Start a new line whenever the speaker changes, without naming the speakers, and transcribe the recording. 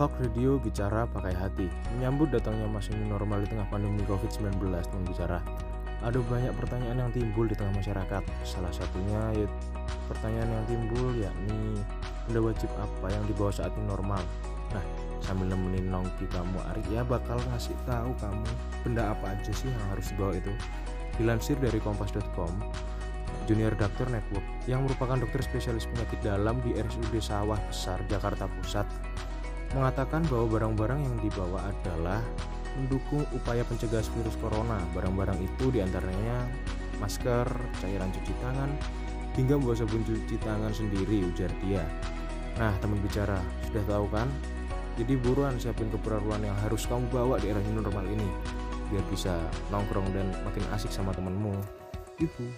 Talk Radio bicara pakai hati. Menyambut datangnya masa new normal di tengah pandemi COVID-19, teman bicara. Ada banyak pertanyaan yang timbul di tengah masyarakat. Salah satunya yaitu pertanyaan yang timbul yakni benda wajib apa yang dibawa saat new normal. Nah, sambil nemenin nongki kamu Arya bakal ngasih tahu kamu benda apa aja sih yang harus dibawa itu. Dilansir dari kompas.com, Junior Doctor Network yang merupakan dokter spesialis penyakit dalam di RSUD Sawah Besar, Jakarta Pusat mengatakan bahwa barang-barang yang dibawa adalah mendukung upaya pencegahan virus corona. Barang-barang itu di antaranya masker, cairan cuci tangan, hingga membawa sabun cuci tangan sendiri, ujar dia. Nah, teman bicara, sudah tahu kan? Jadi buruan siapin keperluan yang harus kamu bawa di era new normal ini biar bisa nongkrong dan makin asik sama temenmu. Yuhu.